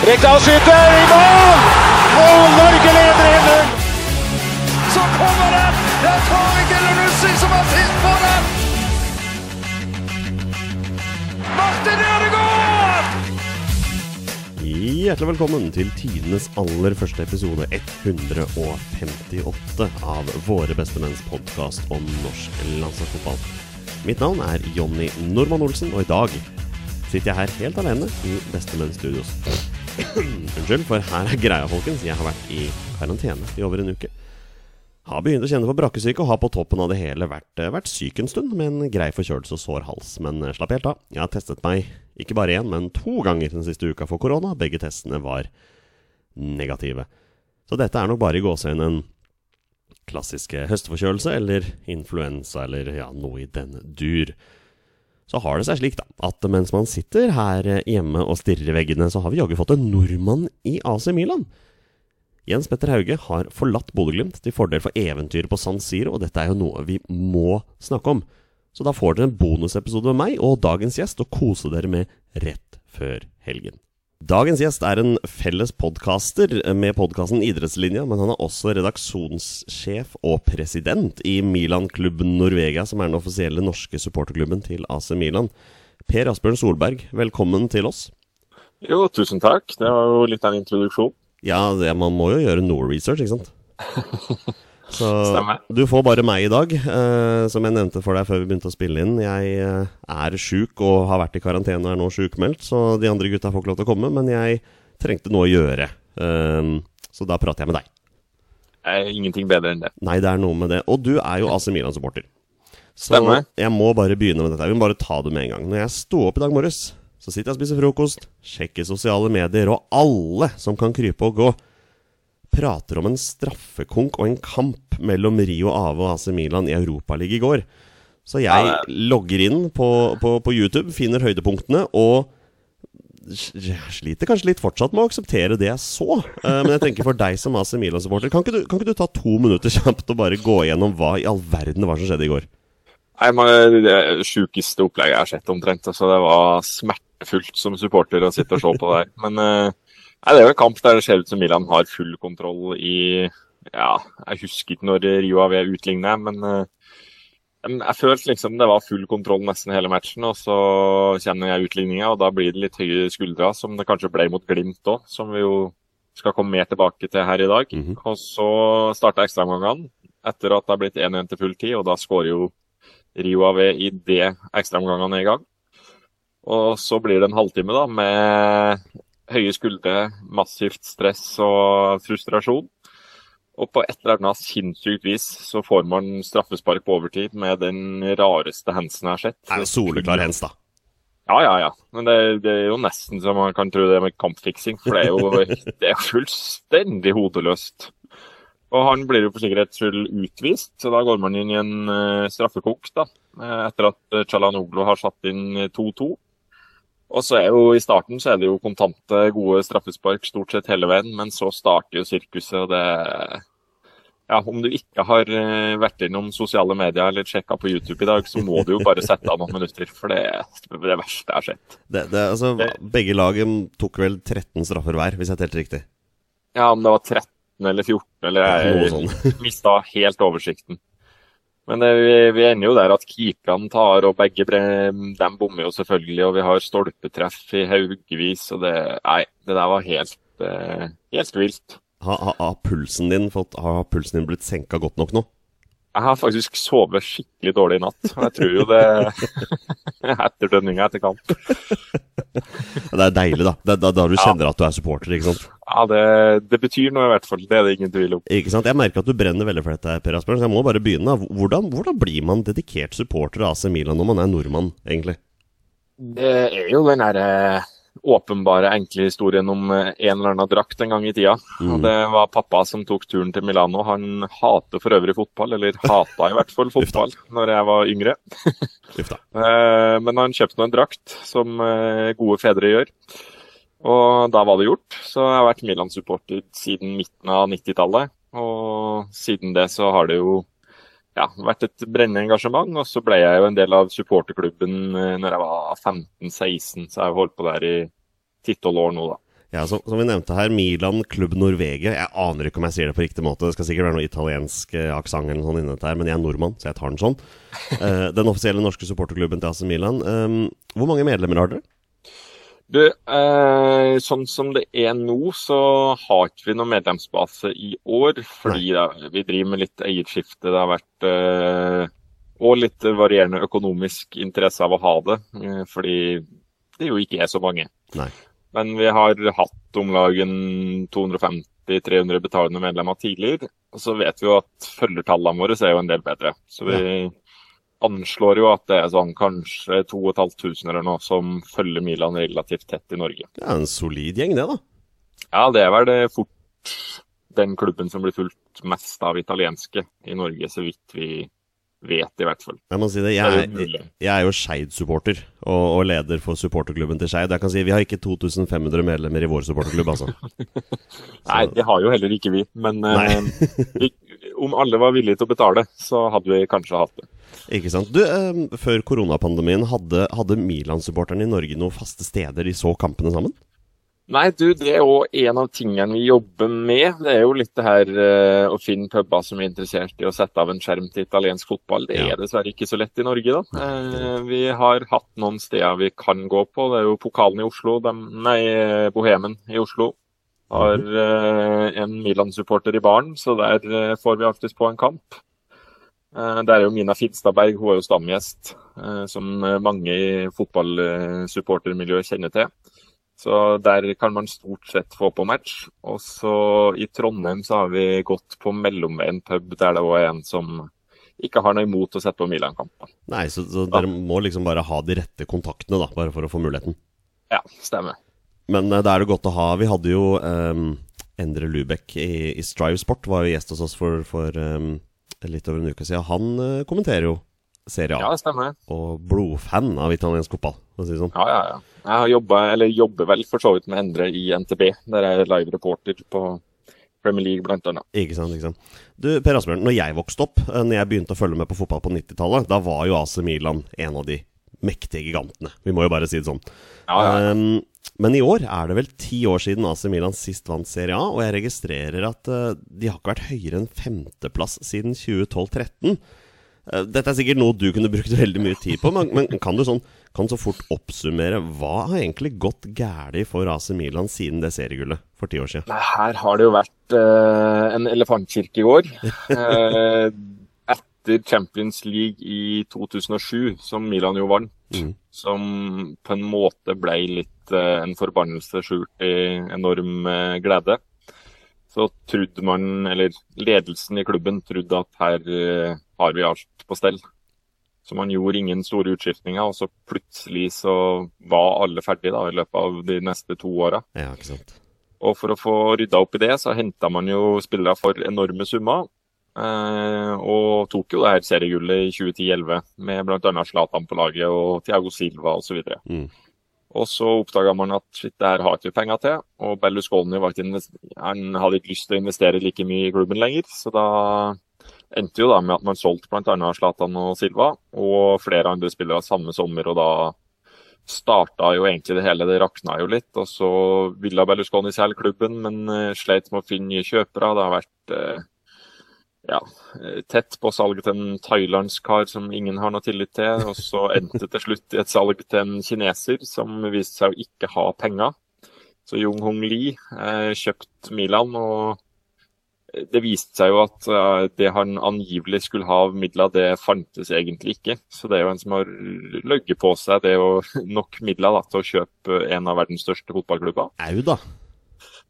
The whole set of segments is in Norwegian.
Rekdal skyter i mål! Og Norge leder 1-0! Så kommer den! Det er Tariq Elunussi som har sist på den! Martin Ødegaard! Hjertelig velkommen til tidenes aller første episode 158 av Våre bestemenns podkast om norsk landslagsfotball. Mitt navn er Jonny Normann Olsen, og i dag sitter jeg her helt alene i Bestemenn Studios. Unnskyld, for her er greia, folkens. Jeg har vært i karantene i over en uke. Har begynt å kjenne på brakkesyke og har på toppen av det hele vært, eh, vært syk en stund med en grei forkjølelse og sår hals. Men eh, slapp helt av. Jeg har testet meg ikke bare én, men to ganger den siste uka for korona. Begge testene var negative. Så dette er nok bare i gåseøynene en klassiske høstforkjølelse eller influensa eller ja, noe i den dur. Så har det seg slik da, at mens man sitter her eh, hjemme og stirrer i veggene, så har vi jaggu fått en nordmann i AC Milan. Jens Petter Hauge har forlatt Bodø-Glimt til fordel for eventyret på San Siro, og dette er jo noe vi må snakke om. Så da får dere en bonusepisode med meg og dagens gjest å kose dere med rett før helgen. Dagens gjest er en felles podkaster med podkasten Idrettslinja, men han er også redaksjonssjef og president i Milan-klubben Norvegia, som er den offisielle norske supporterklubben til AC Milan. Per Asbjørn Solberg, velkommen til oss. Jo, tusen takk. Det var jo litt av en introduksjon. Ja, det, man må jo gjøre noe research, ikke sant? Så Stemmer. du får bare meg i dag. Eh, som jeg nevnte for deg før vi begynte å spille inn. Jeg eh, er sjuk og har vært i karantene og er nå sjukmeldt, så de andre gutta får ikke lov til å komme. Men jeg trengte noe å gjøre, eh, så da prater jeg med deg. Er ingenting bedre enn det. Nei, det er noe med det. Og du er jo AC Milan-supporter. Så Stemmer. jeg må bare begynne med dette. Vi må bare ta det med en gang. Når jeg sto opp i dag morges, så sitter jeg og spiser frokost, sjekker sosiale medier, og alle som kan krype og gå, prater om en straffekonk og en kamp mellom Rio Ave og AC Milan i Europaligaen i går. Så jeg Ja, logger inn på, på, på YouTube, finner høydepunktene og sliter kanskje litt fortsatt med å akseptere det jeg så. Eh, men jeg tenker for deg som AC Milan-supporter, kan, kan ikke du ta to minutter kjapt og bare gå gjennom hva i all verden var som skjedde i går? Nei, men Det sjukeste opplegget jeg har sett omtrent. Altså, det var smertefullt som supporter å sitte og se på det her. Men eh, nei, det er jo en kamp der det ser ut som Milan har full kontroll i Ja, jeg husker ikke når Rio Ave utligner, men eh, jeg følte liksom det var full kontroll nesten hele matchen, og så kjenner jeg utligninga, og da blir det litt høye skuldre, som det kanskje ble mot Glimt òg, som vi jo skal komme mer tilbake til her i dag. Mhm. Og så starta ekstraomgangene etter at det har blitt 1-1 til full tid, og da skårer jo Rio AV i det ekstraomgangene er i gang. Og så blir det en halvtime da med høye skuldre, massivt stress og frustrasjon. Og på et eller annet sinnssykt vis så får man straffespark på overtid med den rareste hensen jeg har sett. Det er jo soleklar hens, da. Ja, ja, ja. Men det, det er jo nesten så man kan tro det med kampfiksing. For det er jo, det er fullstendig hodeløst. Og han blir jo for sikkerhets skyld utvist, så da går man inn i en straffekonk, da. eh, etter at uh, Chalanoglu har satt inn 2-2. Og så er jo i starten så er det jo kontante, gode straffespark stort sett hele veien, men så starter jo sirkuset, og det ja, Om du ikke har eh, vært innom sosiale medier eller sjekka på YouTube i dag, så må du jo bare sette av noen minutter, for det er det verste jeg har sett. Det, det, altså, Det- begge lag tok vel 13 straffer hver, hvis jeg telte riktig. Ja, om det var 13 eller 14, eller jeg mista helt oversikten. Men vi, vi ender jo der at keeperne tar, og begge de bommer jo selvfølgelig. Og vi har stolpetreff i haugevis, og det Nei, det der var helt, eh, helt vilt. Har ha, ha pulsen din har pulsen din blitt senka godt nok nå? Jeg har faktisk sovet skikkelig dårlig i natt, og jeg tror jo det Etterdønninga etter kamp. Det er deilig, da. Det er da, da du kjenner at du er supporter. ikke sant? Ja, det, det betyr noe i hvert fall. Det er det ingen tvil om. Ikke sant? Jeg merker at du brenner veldig for dette, Per Asbjørn. Så jeg må bare begynne. Hvordan, hvordan blir man dedikert supporter av AC Milan når man er nordmann, egentlig? Det er jo den derre åpenbare, enkle historien om eh, en eller annen drakt en gang i tida. Mm. Og Det var pappa som tok turen til Milano. Han hater for øvrig fotball, eller hata i hvert fall fotball, når jeg var yngre. Eh, Men han kjøpte nå en drakt, som eh, gode fedre gjør. Og da var det gjort. Så jeg har vært Milan-supporter siden midten av 90-tallet. Og siden det så har det jo ja, vært et brennende engasjement. Og så ble jeg jo en del av supporterklubben eh, når jeg var 15-16, så jeg har holdt på der i 10-12 år nå, da. Ja, som, som vi nevnte her, Milan Klubb Norvegia. Jeg aner ikke om jeg sier det på riktig måte. Det skal sikkert være noe italiensk eh, aksent eller noe sånt inni dette her, men jeg er nordmann, så jeg tar den sånn. Eh, den offisielle norske supporterklubben til AC Milan. Um, hvor mange medlemmer har dere? Du, eh, sånn som det er nå, så har ikke vi noen medlemsbase i år. Fordi da, vi driver med litt eierskifte. Det har vært eh, og litt varierende økonomisk interesse av å ha det. Eh, fordi det jo ikke er så mange. Nei. Men vi har hatt om lag 250-300 betalende medlemmer tidligere. Og så vet vi jo at følgertallene våre er jo en del bedre. Så vi anslår jo at det er sånn kanskje 2500 eller noe som følger Milan relativt tett i Norge. Det er en solid gjeng, det, da. Ja, det er vel det fort den klubben som blir fulgt mest av italienske i Norge, så vidt vi vet, i hvert fall. Jeg må si det, jeg er, jeg er jo Skeid-supporter og, og leder for supporterklubben til Skeid. Jeg kan si Vi har ikke 2500 medlemmer i vår supporterklubb, altså. Nei, det har jo heller ikke vi. Men eh, vi, om alle var villige til å betale, så hadde vi kanskje hatt det. Ikke sant. Du, eh, Før koronapandemien, hadde, hadde Milan-supporterne i Norge noen faste steder de så kampene sammen? Nei, du, det er jo en av tingene vi jobber med. Det er jo litt det her eh, å finne puber som er interessert i å sette av en skjerm til italiensk fotball. Det er dessverre ikke så lett i Norge, da. Eh, vi har hatt noen steder vi kan gå på. Det er jo pokalen i Oslo, de, nei, Bohemen i Oslo. Har eh, en Milan-supporter i baren, så der får vi alltids på en kamp. Eh, Der er jo Mina Finstadberg, hun er jo stamgjest, eh, som mange i fotballsupportermiljøet kjenner til. Så der kan man stort sett få på match. Og så i Trondheim så har vi gått på Mellomveien pub, der det òg er en som ikke har noe imot å sette på Milan-kamper. Nei, så, så dere må liksom bare ha de rette kontaktene, da, bare for å få muligheten. Ja, stemmer. Men det da er det godt å ha Vi hadde jo um, Endre Lubeck i, i Strive Sport, var jo gjest hos oss for, for ehm, litt over en uke siden. Han eh, kommenterer jo Serie A, Ja, det stemmer. og blodfan av italiensk fotball, for å si det sånn. Ja, ja, ja. Jeg har jobbet, eller jobber vel for så vidt med Endre i NTB, der jeg er live reporter på Premier League, blant annet. Ikke sant, ikke sant. Du, Per Asbjørn, når jeg vokste opp, eh, når jeg begynte å følge med på fotball på 90-tallet, da var jo AC Milan en av de mektige gigantene. Vi må jo bare si det sånn. Ja, ja, ja. Ehm, men i år er det vel ti år siden AC Milan sist vant Serie A, og jeg registrerer at eh, de har ikke vært høyere enn femteplass siden 2012-13. Eh, dette er sikkert noe du kunne brukt veldig mye tid på, men, men kan du sånn kan så fort oppsummere hva har egentlig gått galt for AC Milan siden det seriegullet for ti år siden? Nei, her har det jo vært uh, en elefantkirke i år. Etter Champions League i 2007, som Milan jo vant, mm. som på en måte ble litt eh, en forbannelse skjult i enorm eh, glede, så trodde man, eller ledelsen i klubben trodde at her eh, har vi alt på stell. Så man gjorde ingen store utskiftninger, og så plutselig så var alle ferdige da, i løpet av de neste to åra. Ja. Og for å få rydda opp i det, så henta man jo spillere for enorme summer. Eh, og tok jo det her seriegullet i 2010-2011 med bl.a. Zlatan på laget og Thiago Silva osv. Mm. Og så oppdaga man at shit, det her har ikke vi penger til. Og Berlusconi ikke han hadde ikke lyst til å investere like mye i klubben lenger. Så da endte jo da med at man solgte bl.a. Zlatan og Silva og flere andre spillere samme sommer. Og da starta jo egentlig det hele. Det rakna jo litt. Og så ville Berlusconi selge klubben, men eh, sleit med å finne nye kjøpere. Det har vært eh, ja, eh, tett på salget til en thailandsk kar som ingen har noe tillit til. Og så endte det til slutt i et salg til en kineser som viste seg å ikke ha penger. Så Jung Hong Lee eh, kjøpte Milan, og det viste seg jo at eh, det han angivelig skulle ha av midler, det fantes egentlig ikke. Så det er jo en som har løyet på seg det er jo nok midler da, til å kjøpe en av verdens største fotballklubber. Au, da.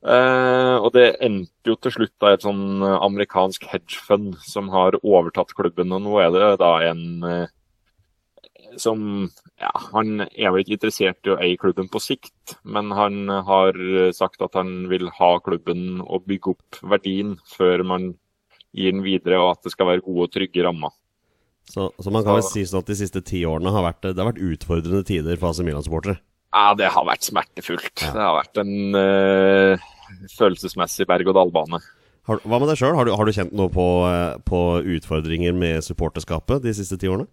Eh, og det endte jo til slutt da et sånn eh, amerikansk hedgefund som har overtatt klubben, og nå er det da en, eh, som ja, Han er vel ikke interessert i å eie klubben på sikt, men han har sagt at han vil ha klubben og bygge opp verdien før man gir den videre, og at det skal være gode og trygge rammer. Så, så man kan vel si sånn at de siste ti årene har vært, det har vært utfordrende tider for AC Milan-supportere? Ja, det har vært smertefullt. Det har vært en uh, følelsesmessig berg-og-dal-bane. Hva med deg sjøl? Har, har, du kjent noe på, uh, på utfordringer med supporterskapet de siste ti årene?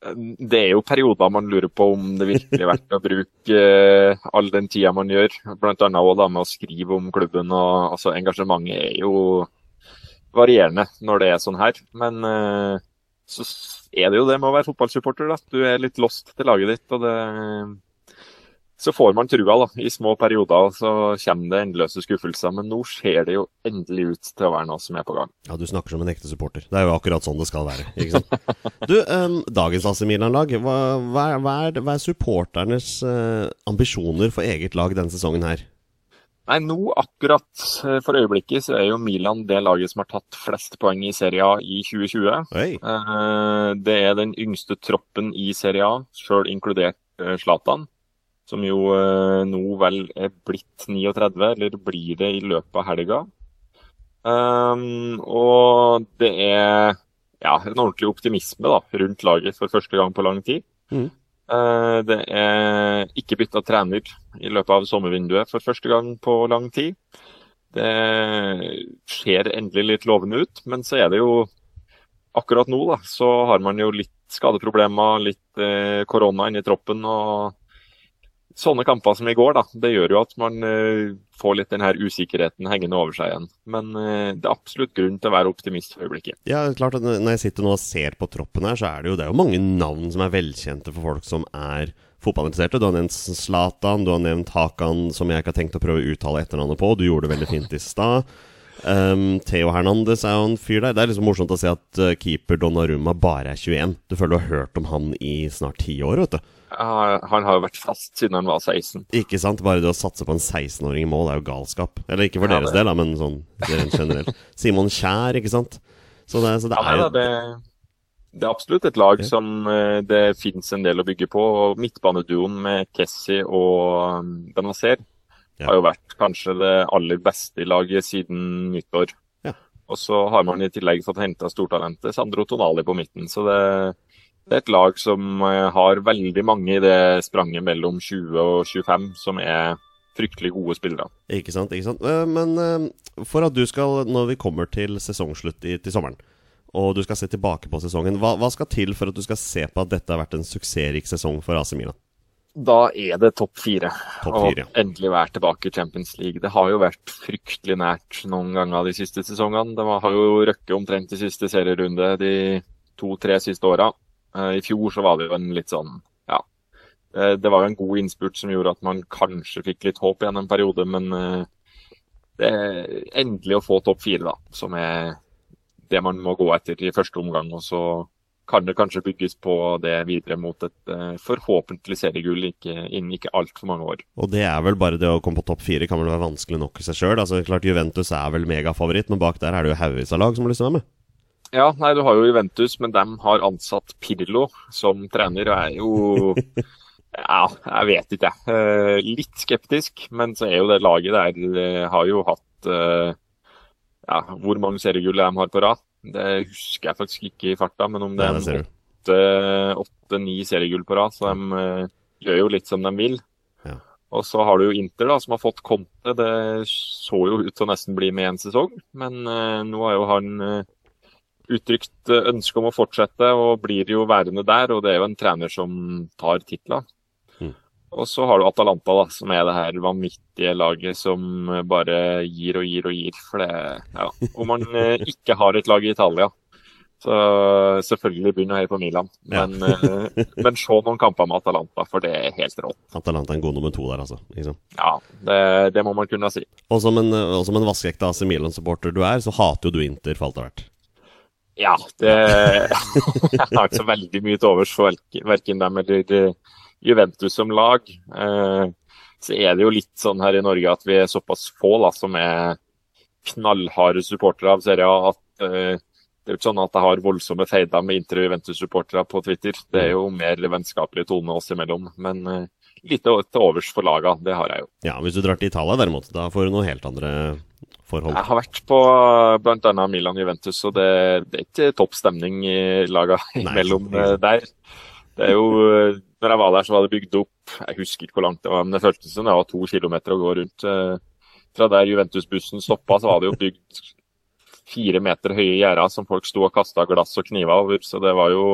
Det er jo perioder man lurer på om det virkelig er verdt å bruke uh, all den tida man gjør. Blant annet også da med å skrive om klubben. og altså, Engasjementet er jo varierende når det er sånn her. Men så er det jo det med å være fotballsupporter. da. Du er litt lost til laget ditt. og det så får man trua da, i små perioder, så kommer det endeløse skuffelser. Men nå ser det jo endelig ut til å være noe som er på gang. Ja, du snakker som en ekte supporter. Det er jo akkurat sånn det skal være. ikke sant? Du, um, dagens AC Milan-lag, hva, hva, hva, hva, er supporternes uh, ambisjoner for eget lag denne sesongen her? Nei, nå akkurat eh, for øyeblikket så er jo Milan det laget som har tatt flest poeng i Serie A i 2020. Hey. Eh, det er den yngste troppen i Serie A, sjøl inkludert Zlatan som jo eh, nå vel er blitt 39, eller blir det i løpet av helga. Um, og det er ja, en ordentlig optimisme da, rundt laget for første gang på lang tid. Mm. Uh, det er ikke bytta trener i løpet av sommervinduet for første gang på lang tid. Det ser endelig litt lovende ut, men så er det jo akkurat nå da, så har man jo litt skadeproblemer, litt korona korona inni troppen. og sånne kamper som i går, da, det gjør jo at man uh, får litt den her usikkerheten hengende over seg igjen. Men uh, det er absolutt grunn til å være optimist for øyeblikket. Ja, klart at Når jeg sitter nå og ser på troppen her, så er det jo, det er jo mange navn som er velkjente for folk som er fotballinteresserte. Du har nevnt Zlatan, du har nevnt Hakan, som jeg ikke har tenkt å prøve å uttale etternavnet på. Du gjorde det veldig fint i stad. Um, Theo Hernandez er jo en fyr der. Det er liksom morsomt å se at uh, keeper Donnarumma bare er 21. Du føler du har hørt om han i snart ti år, vet du. Ja, han har jo vært fast siden han var 16. Ikke sant? Bare det å satse på en 16-åring i mål er jo galskap. Eller ikke for ja, deres del, da, men sånn generelt. Simon Kjær, ikke sant? Så det, så det ja, er jo det, det, er absolutt et lag som eh, det finnes en del å bygge på. og Midtbaneduoen med Kessie og um, Benazer ja. har jo vært kanskje det aller beste i laget siden nyttår. Ja. Og så har man i tillegg fått henta stortalentet Sandro Tonali på midten. Så det det er et lag som eh, har veldig mange i det spranget mellom 20 og 25 som er fryktelig gode spillere. Ikke sant, ikke sant. Eh, men eh, for at du skal, når vi kommer til sesongslutt i, til sommeren, og du skal se tilbake på sesongen, hva, hva, skal til for at du skal se på at dette har vært en suksessrik sesong for AC Milan? Da er det topp fire. Top fire. Og endelig være tilbake i Champions League. Det har jo vært fryktelig nært noen ganger de siste sesongene. Det har jo røkket omtrent i siste serierunde de to-tre siste åra. Eh, I fjor så var det jo en litt sånn Ja. Eh, det var jo en god innspurt som gjorde at man kanskje fikk litt håp igjen en periode, men eh, det er endelig å få topp fire, da, som er det man må gå etter i første omgang. Og så kan det kanskje bygges på det videre mot et forhåpentlig seriegull innen ikke altfor mange år. Og det er vel bare det å komme på topp fire kan vel være vanskelig nok i seg sjøl. Altså, klart Juventus er vel megafavoritt, men bak der er det jo haugevis av lag som har lyst til å være med. Ja, nei, du har jo Juventus, men de har ansatt Pirlo som trener. Og er jo Ja, jeg vet ikke, jeg. Eh, litt skeptisk, men så er jo det laget der eh, har jo hatt eh, Ja, hvor mange seriegull de har på rad, det husker jeg faktisk ikke i farta, men om det er åtte-ni seriegull på rad, så de gjør jo litt som de vil. Ja. Og så har du jo Inter, da, som har fått Conte. Det så jo ut til å nesten bli med en sesong, men nå har jo han uttrykt eh, ønske om å fortsette, og blir jo værende der. Og det er jo en trener som tar titler. Mm. Og så har du Atalanta, da, som er det her vanvittige laget som bare gir og gir og gir. For det, ja. Om man eh, ikke har et lag i Italia, så selvfølgelig begynner å heie på Milan. Men, ja. Eh, men se noen kamper med Atalanta, for det er helt rått. Atalanta er en god nummer to der, altså? Liksom. Ja, det, det, må man kunne si. Og som en, og som en vaskeekte AC Milan-supporter du er, så hater jo du Inter for alt det har vært. Ja, det Jeg har ikke så veldig mye til overs for verken dem eller eh, Juventus som lag. Eh, så er det jo litt sånn her i Norge at vi er såpass få da, som er knallharde supportere av serien at eh, Det er jo ikke sånn at jeg har voldsomme feider med Inter- og Juventus-supportere på Twitter. Det er jo mer vennskapelig tone oss imellom. Men uh, lite til overs for laga, det har jeg jo. Ja, Hvis du drar til Italia derimot, da får du noen helt andre forhold. Jeg har vært på bl.a. Milan-Juventus, og det, det er ikke topp stemning i laga imellom eh, der. Det er jo, eh, når jeg var der, så var det bygd opp Jeg husker ikke hvor langt det var, men det føltes som det var to kilometer å gå rundt. eh, Fra der Juventus-bussen stoppa, så var det jo bygd fire meter høye gjerder som folk sto og kasta glass og kniver over, så det var jo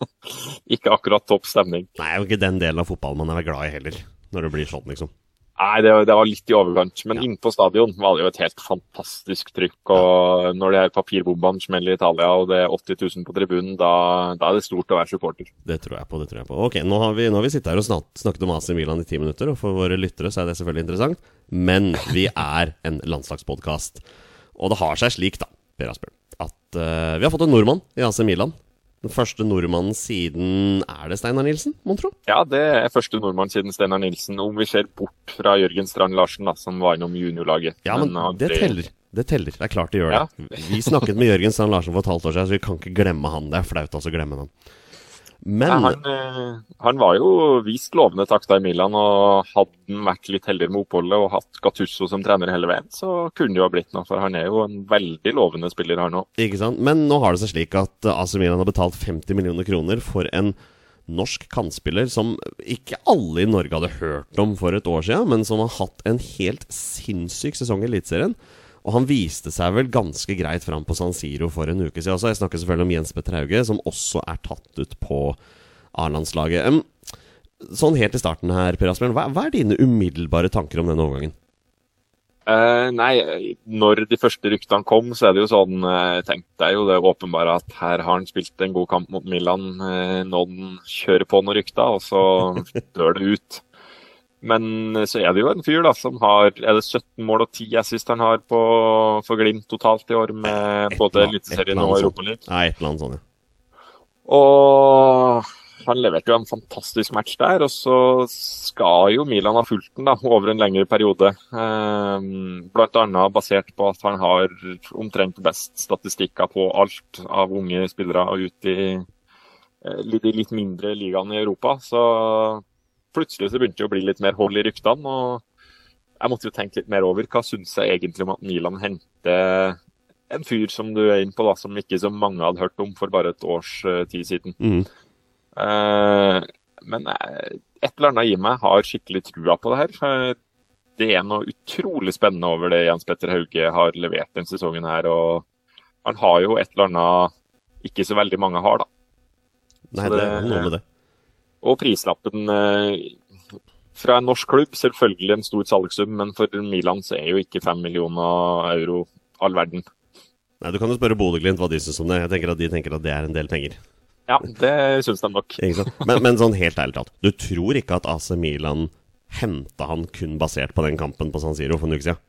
ikke akkurat topp stemning. Nei, det er jo ikke den delen av fotballen man er glad i heller, når det blir sånn, liksom. Nei, det, det var litt i overkant. Men inne på stadion var det jo et helt fantastisk trykk. Og når de her papirbombene smeller i Italia og det er 80 000 på tribunen, da, da er det stort å være supporter. Det tror jeg på. det tror jeg på. Ok, Nå har vi, nå har vi sittet her og snak, snakket om AC Milan i ti minutter, og for våre lyttere så er det selvfølgelig interessant. Men vi er en landslagspodkast. Og det har seg slik, da, Per Asbjørn, at uh, vi har fått en nordmann i AC Milan. Den første nordmannen siden Er det Steinar Nilsen, mon tro? Ja, det er første nordmann siden Steinar Nilsen, om vi ser bort fra Jørgen Strand Larsen, da, som var innom juniorlaget. Ja, men men det det teller. Det teller. Det er klart det gjør det. Ja. Vi snakket med Jørgen Strand Larsen for et halvt år siden, så vi kan ikke glemme han. Det er flaut også å glemme han. Ja, han, eh, han var jo vist lovende takter i Milan, og hadde han vært litt heldigere med oppholdet og hatt Gattusso som trener hele veien, så kunne det jo ha blitt noe. For han er jo en veldig lovende spiller, her nå. Ikke sant? Men nå har det seg slik at eh, AC Milan har betalt 50 millioner kroner for en norsk kantspiller som ikke alle i Norge hadde hørt om for et år siden, men som har hatt en helt sinnssyk sesong i Eliteserien. Og han viste seg vel ganske greit fram på San Siro for en uke siden også. Jeg snakker selvfølgelig om Jens Petter Hauge, som også er tatt ut på A-landslaget. Sånn helt i starten her, Per Asbjørn, hva, hva er dine umiddelbare tanker om denne overgangen? Uh, nei, når de første ryktene kom, så er det jo sånn uh, tenkte jeg jo det åpenbare at her har han spilt en god kamp mot Milan. Eh, noen kjører på noen rykter, og så dør det ut. Men eh, så er det jo en fyr da som har er det 17 mål og 10 assist han har på, for Glimt totalt i år, med både Eliteserien og Europaligaen. Nei, et eller annet sånt, ja. Og han leverte jo en fantastisk match der, og så skal jo Milan ha fulgt den da, over en lengre periode. Eh, blant annet basert på at han har omtrent best statistikker på alt av unge spillere ut i eh, de litt mindre ligaene i Europa. Så plutselig så begynte det å bli litt mer hold i ryktene. og Jeg måtte jo tenke litt mer over hva syns jeg egentlig om at Milan henter en fyr som du er inne på, da, som ikke så mange hadde hørt om for bare et års eh, tid siden. Mm. Uh, men eh, et eller annet i meg har skikkelig trua på det her. Det er noe utrolig spennende over det Jens Petter Hauge har levert denne sesongen her. Og han har jo et eller annet ikke så veldig mange har, da. Nei, det det- er noe med det. Og prislappen eh, fra en norsk klubb, selvfølgelig en stor salgssum, men for Milan så er jo ikke fem millioner euro all verden. Nei, Du kan jo spørre Bodø-Glimt hva de syns om det. Jeg tenker at De tenker at det er en del penger. Ja, det syns de nok. Men, men sånn helt ærlig talt, du tror ikke at AC Milan henta han kun basert på den kampen på San Siro for en uke siden?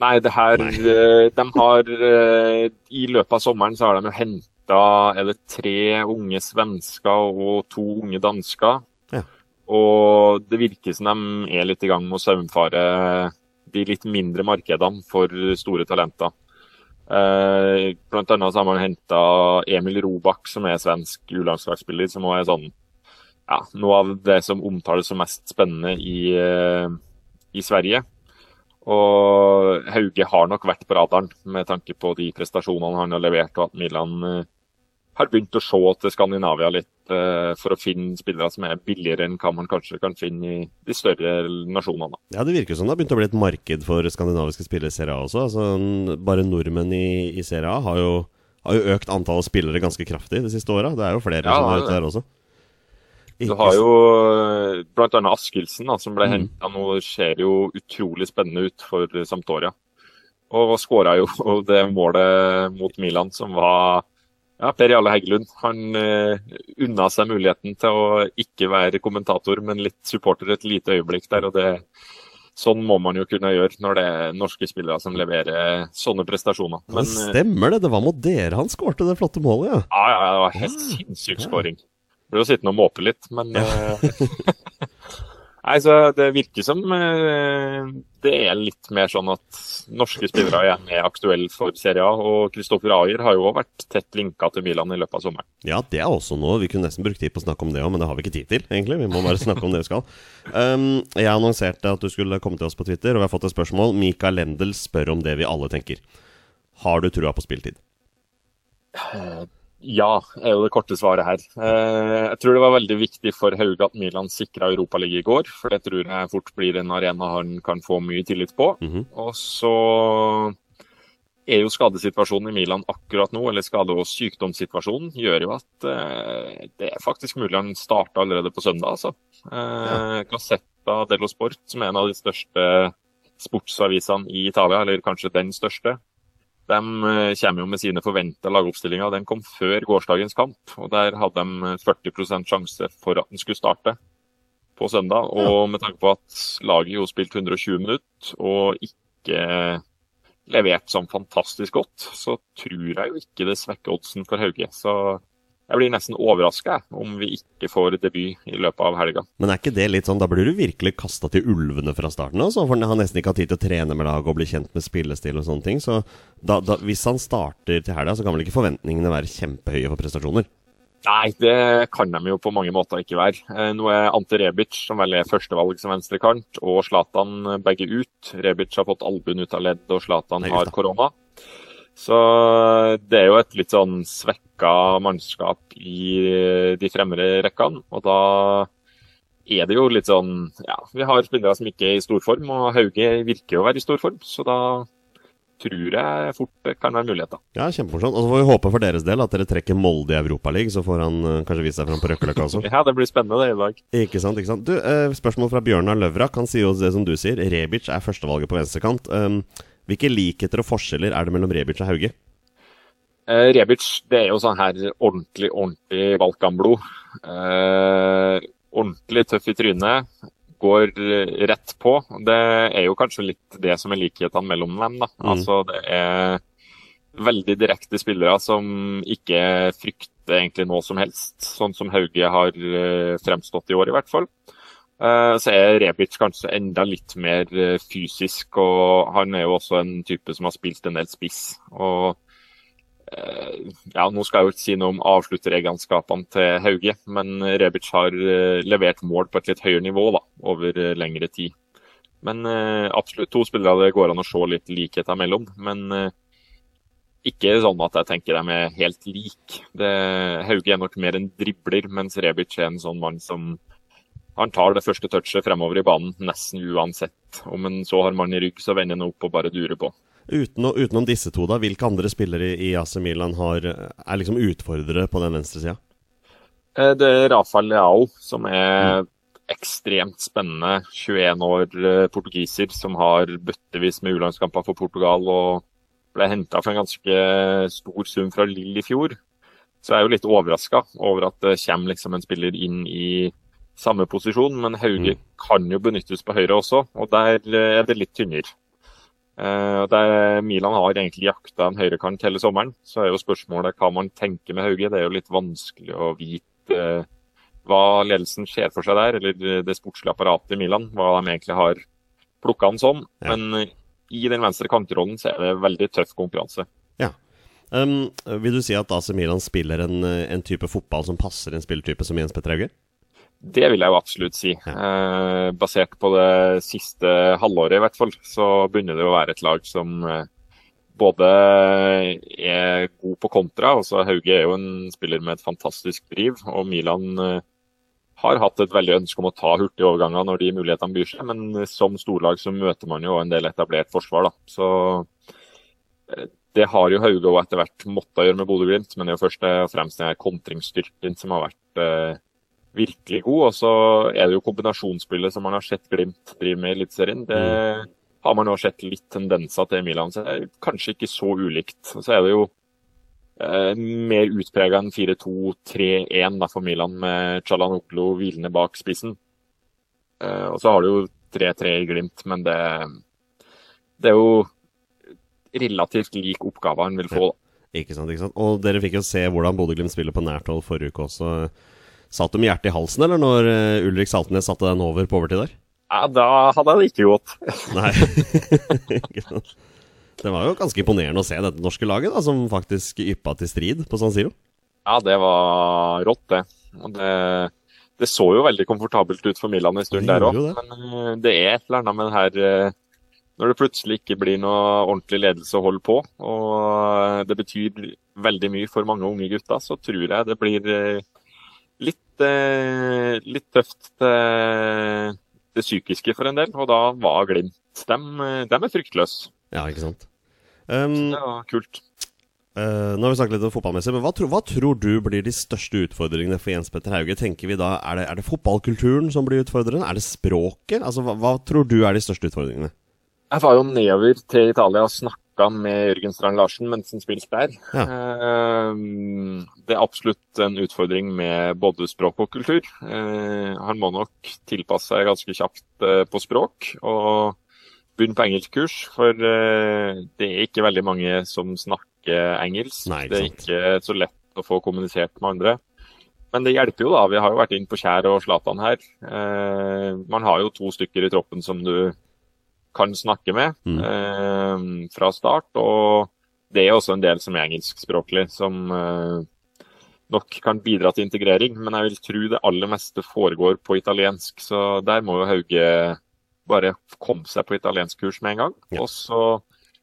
Nei, det her Nei. eh, De har eh, I løpet av sommeren så har de jo henta Er det tre unge svensker og to unge dansker? Ja. Og det virker som de er litt i gang med å saumfare de litt mindre markedene for store talenter. Eh, blant annet så har man henta Emil Robak, som er svensk U-landslagsspiller, som også er sånn ja, noe av det som omtales som mest spennende i, eh, i Sverige. Og Hauge har nok vært på radaren med tanke på de prestasjonene han har levert, og at Milan eh, har begynt å se til Skandinavia litt eh, for å finne spillere som er billigere enn hva man kanskje kan finne i de større nasjonene. Ja, Det virker som det har begynt å bli et marked for skandinaviske spillere i Serie A også. Altså, bare nordmenn i, i Serie A har jo, har jo økt antallet spillere ganske kraftig de siste åra. Det er jo flere Ja, som er ute der også. Du har jo bl.a. Askildsen, da, som ble Mm. henta nå, ser jo utrolig spennende ut for Sampdoria. Og skåra jo det målet mot Milan som var ja, Per Jarle Heggelund. Han uh, unna seg muligheten til å ikke være kommentator, men litt supporter et lite øyeblikk der. og det Sånn må man jo kunne gjøre når det er norske spillere som leverer sånne prestasjoner. Men Men eh, stemmer det, det var mot dere han skårte det flotte målet, ja. ja, ja, det var helt sinnssyk ja. skåring. Ble jo sittende og måpe litt, men eh, Nei, så Det virker som eh, det er litt mer sånn at norske spillere igjen er aktuelle for Serie A. Og Kristoffer Ayer har jo også vært tett linka til Milan i løpet av sommeren. Ja, det er også noe. Vi kunne nesten brukt tid på å snakke om det òg, men det har vi ikke tid til, egentlig. Vi må bare snakke om det vi skal. Um, jeg annonserte at du skulle komme til oss på Twitter, og vi har fått et spørsmål. Mikael Lendel spør om det vi alle tenker. Har du trua på spilltid? Ja, er jo det korte svaret her. Eh, Jeg tror det var veldig viktig for Hauge at Milan sikra Europaligaen i går, for det tror jeg fort blir en arena han kan få mye tillit på. Mhm. Og så er jo skadesituasjonen i Milan akkurat nå, eller skade- og sykdomssituasjonen, gjør jo at eh, det er faktisk mulig han starter allerede på søndag, altså. Eh, Gazzetta dello Sport, som er en av de største sportsavisene i Italia, eller kanskje den største, de eh, kommer jo med sine forventa lagoppstillinger. Den kom før gårsdagens kamp, og der hadde de 40% sjanse for at den skulle starte på søndag. Og med tanke på at laget jo spilte 120 minutter og ikke levert sånn fantastisk godt, så tror jeg jo ikke det svekker oddsen for Hauge. Så jeg blir nesten overraska om vi ikke får debut i løpet av helga. Men er ikke det litt sånn, da blir du virkelig kasta til ulvene fra starten av? For han har nesten ikke hatt tid til å trene med laget og bli kjent med spillestil og sånne ting. Så da, da, hvis han starter til helga, så kan vel ikke forventningene være kjempehøye for prestasjoner? Nei, det kan de jo på mange måter ikke være. Eh, Nå er Ante Rebic, som vel er førstevalg som venstrekant, og Zlatan begge ut. Rebic har fått albuen ut av ledd, og Zlatan har korona. Så det er jo et litt sånn svekka mannskap i de fremre rekkene. Og da er det jo litt sånn Ja, vi har spillere som ikke er i storform, og Hauge virker jo å være i storform, så da tror jeg fort det kan være muligheter. Ja, kjempemorsomt. Og så får vi håpe for deres del at dere trekker Molde i Europaligaen, så får han eh, kanskje vise seg fram på Røkkeløkka også. Ja, det blir spennende det i dag. Ikke sant, ikke sant. Du, eh, spørsmål fra Bjørnar Løvrak. Han sier jo det som du sier. Rebic er førstevalget på venstrekant. Um, hvilke likheter og forskjeller er det mellom Rebic og Hauge? Eh, Rebic det er jo sånn her ordentlig, ordentlig Balkanblod. Eh, ordentlig tøff i trynet. Går rett på. Det er jo kanskje litt det som er likhetene mellom dem. da. Mm. Altså det er veldig direkte spillere som ikke frykter egentlig noe som helst. Sånn som Hauge har eh, fremstått i år, i hvert fall. Eh, Så er Rebic kanskje enda litt mer eh, fysisk, og han er jo også en type som har spilt en del spiss. og Eh, ja, Nå skal jeg jo ikke si noe om avslutteregenskapene til Hauge, men Rebic har levert mål på et litt høyere nivå da, over lengre tid. Men absolutt to spillere det går an å se litt likheter mellom. Men ikke sånn at jeg tenker de er helt like. Hauge er nok mer en dribler, mens Rebic er en sånn mann som han tar det første touchet fremover i banen, nesten uansett. Om han så har mann i rygg, så vender han opp og bare durer på. Uten, utenom disse to, da, hvilke andre spillere i AC Milan har, er liksom utfordrere på den venstre sida? Eh, Det er Rafael Leao, som er ekstremt spennende. 21 år eh, portugiser som har bøttevis med U-landskamper for Portugal og ble henta for en ganske stor sum fra Lill i fjor. Så jeg er jo litt overraska over at det kommer liksom en spiller inn i samme posisjon, men Hauge kan jo benyttes på høyre også, og der eh, er det litt tynnere. Eh, der Milan har egentlig jakta en høyrekant hele sommeren, så er jo spørsmålet hva man tenker med Hauge. Det er jo litt vanskelig å vite eh, hva ledelsen ser for seg der, eller det sportslige apparatet i Milan. Hva de egentlig har plukka han som. Ja. Men eh, i den venstre kantrollen så er det veldig tøff konkurranse. Ja. Um, vil du si at AC Milan spiller en, eh, en type fotball som passer en spilletype som Jens Petter Hauge? Det vil jeg jo absolutt si. Eh, basert på det siste halvåret i hvert fall, så begynner det å være et lag som eh, både er god på kontra. Også Hauge er jo en spiller med et fantastisk driv, og Milan eh, har hatt et veldig ønske om å ta hurtige overganger når de mulighetene byr seg, men som storlag så møter man jo en del etablert forsvar. da. Så eh, det har jo Hauge òg etter hvert måttet gjøre med Bodø-Glimt, men det er jo først og fremst den kontringsstyrken som har vært virkelig god. Og så er det jo kombinasjonsspillet som man har sett Glimt drive med i Eliteserien. Det har man jo sett litt tendenser til i Milan. Så det er kanskje ikke så ulikt. Så er det jo eh, mer utprega enn 4-2-3-1 for Milan, med Chalanoglu hvilende bak spissen. Eh, og så har du jo 3-3 i Glimt, men det, det er jo relativt lik oppgave han vil få. Ikke sant, ikke sant. Og dere fikk jo se hvordan Bodø-Glimt spiller på nært hold forrige uke også. Satt du med hjertet i halsen, eller når eh, Ulrik Saltnes satte den over på overtid der? Ja, da hadde det ikke gått. Nei. Det var jo ganske imponerende å se dette norske laget, da, som faktisk yppa til strid på San Siro. Ja, det var rått, det. Det, det så jo veldig komfortabelt ut for Milan en stund der òg. Men eh, det er et eller annet med det her eh, Når det plutselig ikke blir noe ordentlig ledelse å holde på, og det betyr veldig mye for mange unge gutter, så tror jeg det blir litt, eh, litt tøft til det psykiske for en del. Og da var Glimt De, de er fryktløse. Ja, ikke sant. Um, Det var kult. Uh, nå har vi snakket litt om fotballmessig, men hva, tro, hva tror du blir de største utfordringene for Jens Petter Hauge? Tenker vi da, Er det, er det fotballkulturen som blir utfordrende? Er det språket? Altså, hva, hva tror du er de største utfordringene? Jeg var jo nedover til Italia og snakka med Jørgen Strand Larsen mens han spilte der. Ja. Eh, Det er absolutt en utfordring med både språk og kultur. Eh, Han må nok tilpasse seg ganske kjapt eh, på språk og begynne på engelskkurs, for det er ikke veldig mange som snakker engelsk. Nei, det er ikke så lett å få kommunisert med andre. Men det hjelper jo, da. Vi har jo vært inn på Kjær og Zlatan her. Man har jo to stykker i troppen som du kan snakke med Mm. eh, fra start. Og det er også en del som er engelskspråklig, som eh, nok kan bidra til integrering. Men jeg vil tro det aller meste foregår på italiensk, så der må jo Hauge bare komme seg på italienskkurs med en gang. Ja. Og så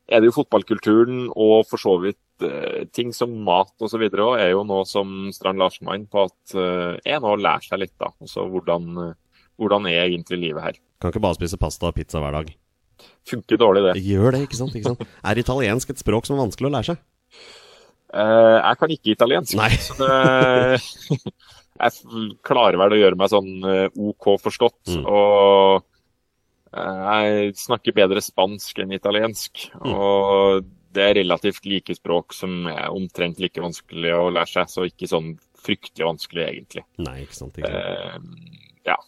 er det jo fotballkulturen og for så vidt eh, ting som mat osv. òg er jo noe som Strand Larsen var inne på at eh, er noe å lære seg litt, da. Altså hvordan, eh, hvordan er egentlig livet her. Kan ikke bare spise pasta og pizza hver dag. Funker dårlig, det. Gjør det, ikke sant? Ikke sant? Er italiensk et språk som er vanskelig å lære seg? Uh, jeg kan ikke italiensk, Nei. så det Jeg klarer vel å gjøre meg sånn eh, OK forstått. Mm. Og eh, jeg snakker bedre spansk enn italiensk. Mm. Og det er relativt like språk som er omtrent like vanskelig å lære seg, så ikke sånn fryktelig vanskelig, egentlig. Nei, ikke sant. Ikke sant. Eh, ja,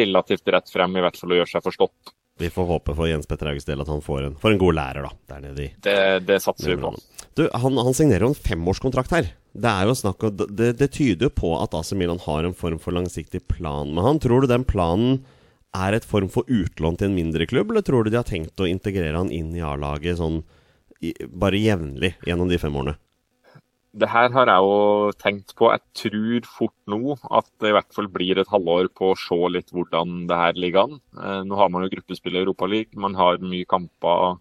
relativt rett frem, i hvert fall å gjøre seg forstått. Vi får håpe for Jens Petter Hauges del at han får en, får en god lærer, da. Der nede i Det, det satser vi på. Du, han, han signerer jo en femårskontrakt her. Det er jo snakk om, det, det tyder jo på at AC Milan har en form for langsiktig plan med han. Tror du den planen er et form for utlån til en mindre klubb, eller tror du de har tenkt å integrere han inn i A-laget sånn i, bare jevnlig gjennom de fem årene? Det her har jeg jo tenkt på. Jeg tror fort nå at det i hvert fall blir et halvår på å se litt hvordan det her ligger an. Eh, Nå har man jo gruppespill i Europaligaen, man har mye kamper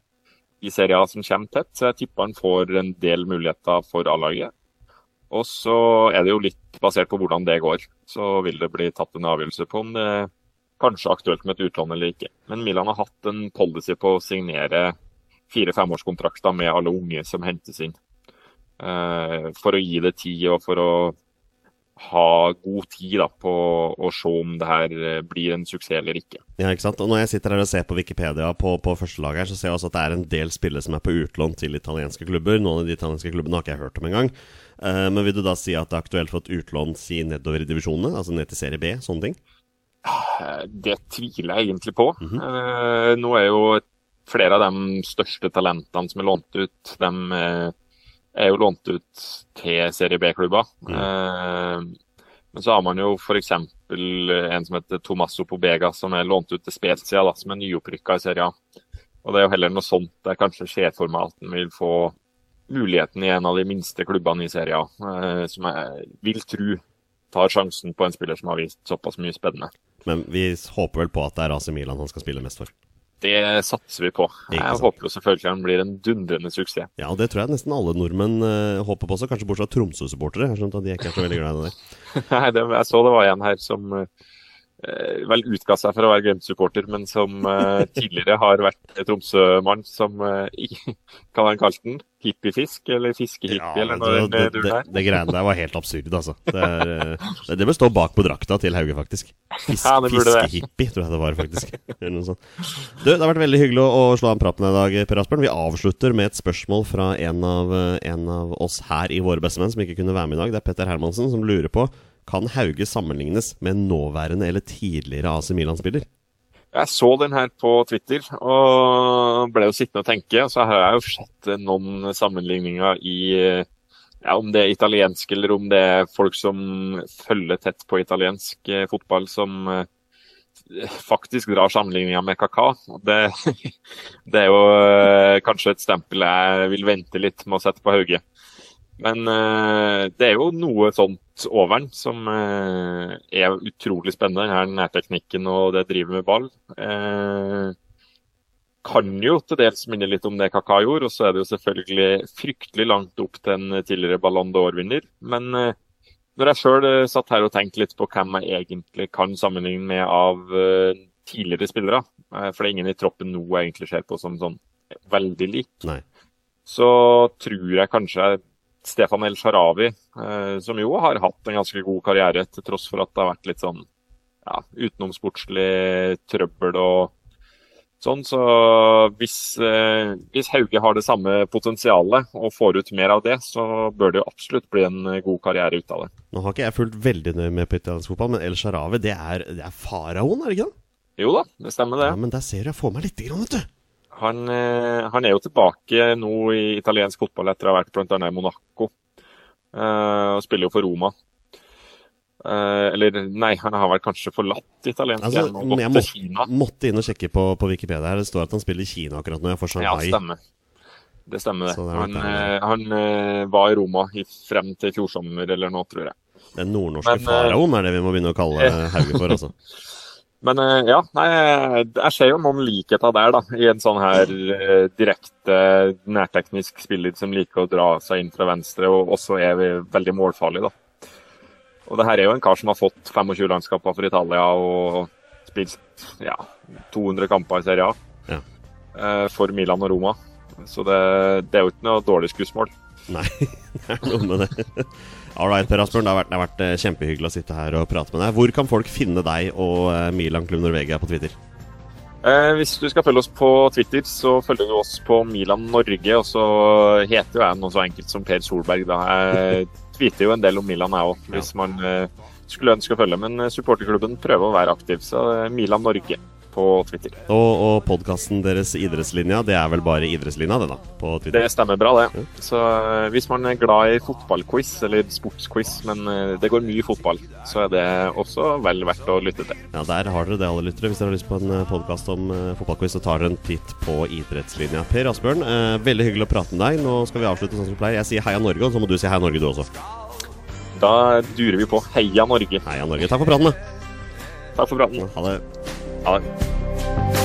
i Serie A som kommer tett, så jeg tipper han får en del muligheter for A-laget. Og så er det jo litt basert på hvordan det går. Så vil det bli tatt en avgjørelse på om det er kanskje aktuelt med et utlån eller ikke. Men Milan har hatt en policy på å signere fire-femårskontrakter med alle unge som hentes inn. Eh, for å gi det tid og for å ha god tid da, på å se om det her eh, blir en suksess eller ikke. Ja, ikke sant? Og Når jeg sitter her og ser på Wikipedia på, på første lag så ser jeg også at det er en del spillere som er på utlån til italienske klubber. Noen av de italienske klubbene har ikke jeg hørt om engang. Uh, men vil du da si at det er aktuelt for et utlån si nedover i divisjonene? Altså ned til serie B? Sånne ting? Det tviler jeg egentlig på. Eh, Nå er jo flere av de største talentene som er lånt ut, de er jo lånt ut til serie B-klubber. Eh, Men så har man jo f.eks. en som heter Tomasso Pobega, som er lånt ut til Spezia, da, som er nyopprykka i Serie A. Og det er jo heller noe sånt der kanskje skjer for meg at han vil få muligheten i en av de minste klubbene i Serie A, eh, som jeg vil tro tar sjansen på en spiller som har vist såpass mye spennende. Men vi håper vel på at det er AC Milan han skal spille mest for. Det satser vi på. Jeg håper jo selvfølgelig han blir en dundrende suksess. Ja, det tror jeg nesten alle nordmenn uh, håper på også, kanskje bortsett fra Tromsø-supportere. Jeg har skjønt at de ikke er så veldig glad i det der. Nei, det, jeg så det var en her som eh, vel utga seg for å være Glimt-supporter, men som eh, tidligere har vært Tromsø-mann som eh, kan han kalle den? Hippiefisk? Eller fiskehippie? eller noe det, det, det, det greiene der var helt absurd, altså. Det, er, eh, det, bør stå bak på drakta til Hauge, faktisk. Fisk, Ja. Fiskehippie, tror jeg det var, faktisk. Du, det har vært veldig hyggelig å, slå an praten i dag, Per Asbjørn. Vi avslutter med et spørsmål fra en av, eh, en av oss her i Våre bestemenn som ikke kunne være med i dag. Det er Petter Hermansen som lurer på kan Hauge sammenlignes med en nåværende eller tidligere AC Milan-spiller? Jeg så den her på Twitter og ble jo sittende og tenke. Så har jeg jo sett noen sammenligninger i, ja, om det er italiensk eller om det er folk som følger tett på italiensk eh, fotball, som eh, faktisk drar sammenligninga med Kaka. Det, det, er jo eh, kanskje et stempel jeg vil vente litt med å sette på Hauge. Men eh, det er jo noe sånt over den som eh, er utrolig spennende. Her nærteknikken og det driver med ball. Eh, kan jo til dels minne litt om det Kaka gjorde, og så er det jo selvfølgelig fryktelig langt opp til en tidligere Ballon d'Or-vinner. Men når jeg sjøl satt her og tenkte litt på hvem jeg egentlig kan sammenligne med av tidligere spillere, for det er ingen i troppen nå jeg egentlig ser på som sånn veldig lik, Nei. så tror jeg kanskje Stefan El Sharawi, eh, som jo har hatt en ganske god karriere, til tross for at det har vært litt sånn ja, utenomsportslig trøbbel og sånn. Så hvis, eh, hvis Hauge har det samme potensialet og får ut mer av det, så bør det jo absolutt bli en god karriere ut av det. Nå har ikke jeg fulgt veldig nøye med på italiensk fotball, men El Sharawi, det er, det er faraoen, er det ikke det? Jo da, det stemmer det. Ja, men der ser du jeg får meg litt, vet du. Han, eh, han er jo tilbake nå i italiensk fotball etter å ha vært bl.a. i Monaco. Uh, og spiller jo for Roma. Uh, eller nei, han har vel kanskje forlatt italiensk Altså, igjen og gått jeg måtte inn og sjekke på, på Wikipedia her. Det står at han spiller i Kina akkurat nå. Jeg får Ja, det stemmer. Det stemmer det. Han, han var i Roma i, frem til fjor sommer eller noe, tror jeg. Den nordnorske Men, faraoen er det vi må begynne å kalle Hauge for, altså. Men eh, ja, nei, jeg ser jo noen likheter der, da. I en sånn her eh, direkte nærteknisk spiller som liker å dra seg inn fra venstre, og også er veldig målfarlig, da. Og det her er jo en kar som har fått 25 landskaper for Italia og spilt ja, 200 kamper i Serie A Ja. eh, for Milan og Roma. Så det, det er jo ikke noe dårlig skussmål. Nei, det er noe med det. All right, Per Asbjørn. Det har vært, det har vært eh, kjempehyggelig å sitte her og prate med deg. Hvor kan folk finne deg og eh, Milan Klubb Norvegia på Twitter? Eh, hvis du skal følge oss på Twitter, så følger du oss på Milan Norge. Og så heter jo jeg noe så enkelt som Per Solberg. Da. Jeg tweeter jo en del om Milan, jeg òg, hvis man eh, skulle ønske å følge. Men supporterklubben prøver å være aktiv, så eh, Milan Norge på Twitter. Og, og podkasten deres Idrettslinja, det er vel bare Idrettslinja, det, da? På Twitter? Det stemmer bra, det. Så eh, hvis man er glad i fotballquiz, eller sportsquiz, men eh, det går mye fotball, så er det også vel verdt å lytte til. Ja, Der har dere det, alle lyttere. Hvis dere har lyst på en podkast om fotballquiz, så tar dere en titt på Idrettslinja. Per Asbjørn, eh, veldig hyggelig å prate med deg. Nå skal vi avslutte sånn som vi pleier. Jeg sier heia Norge, og så må du si heia Norge, du også. Da durer vi på Heia Norge. Heia Norge. Takk for praten, da. Takk for praten. Ha det. 好。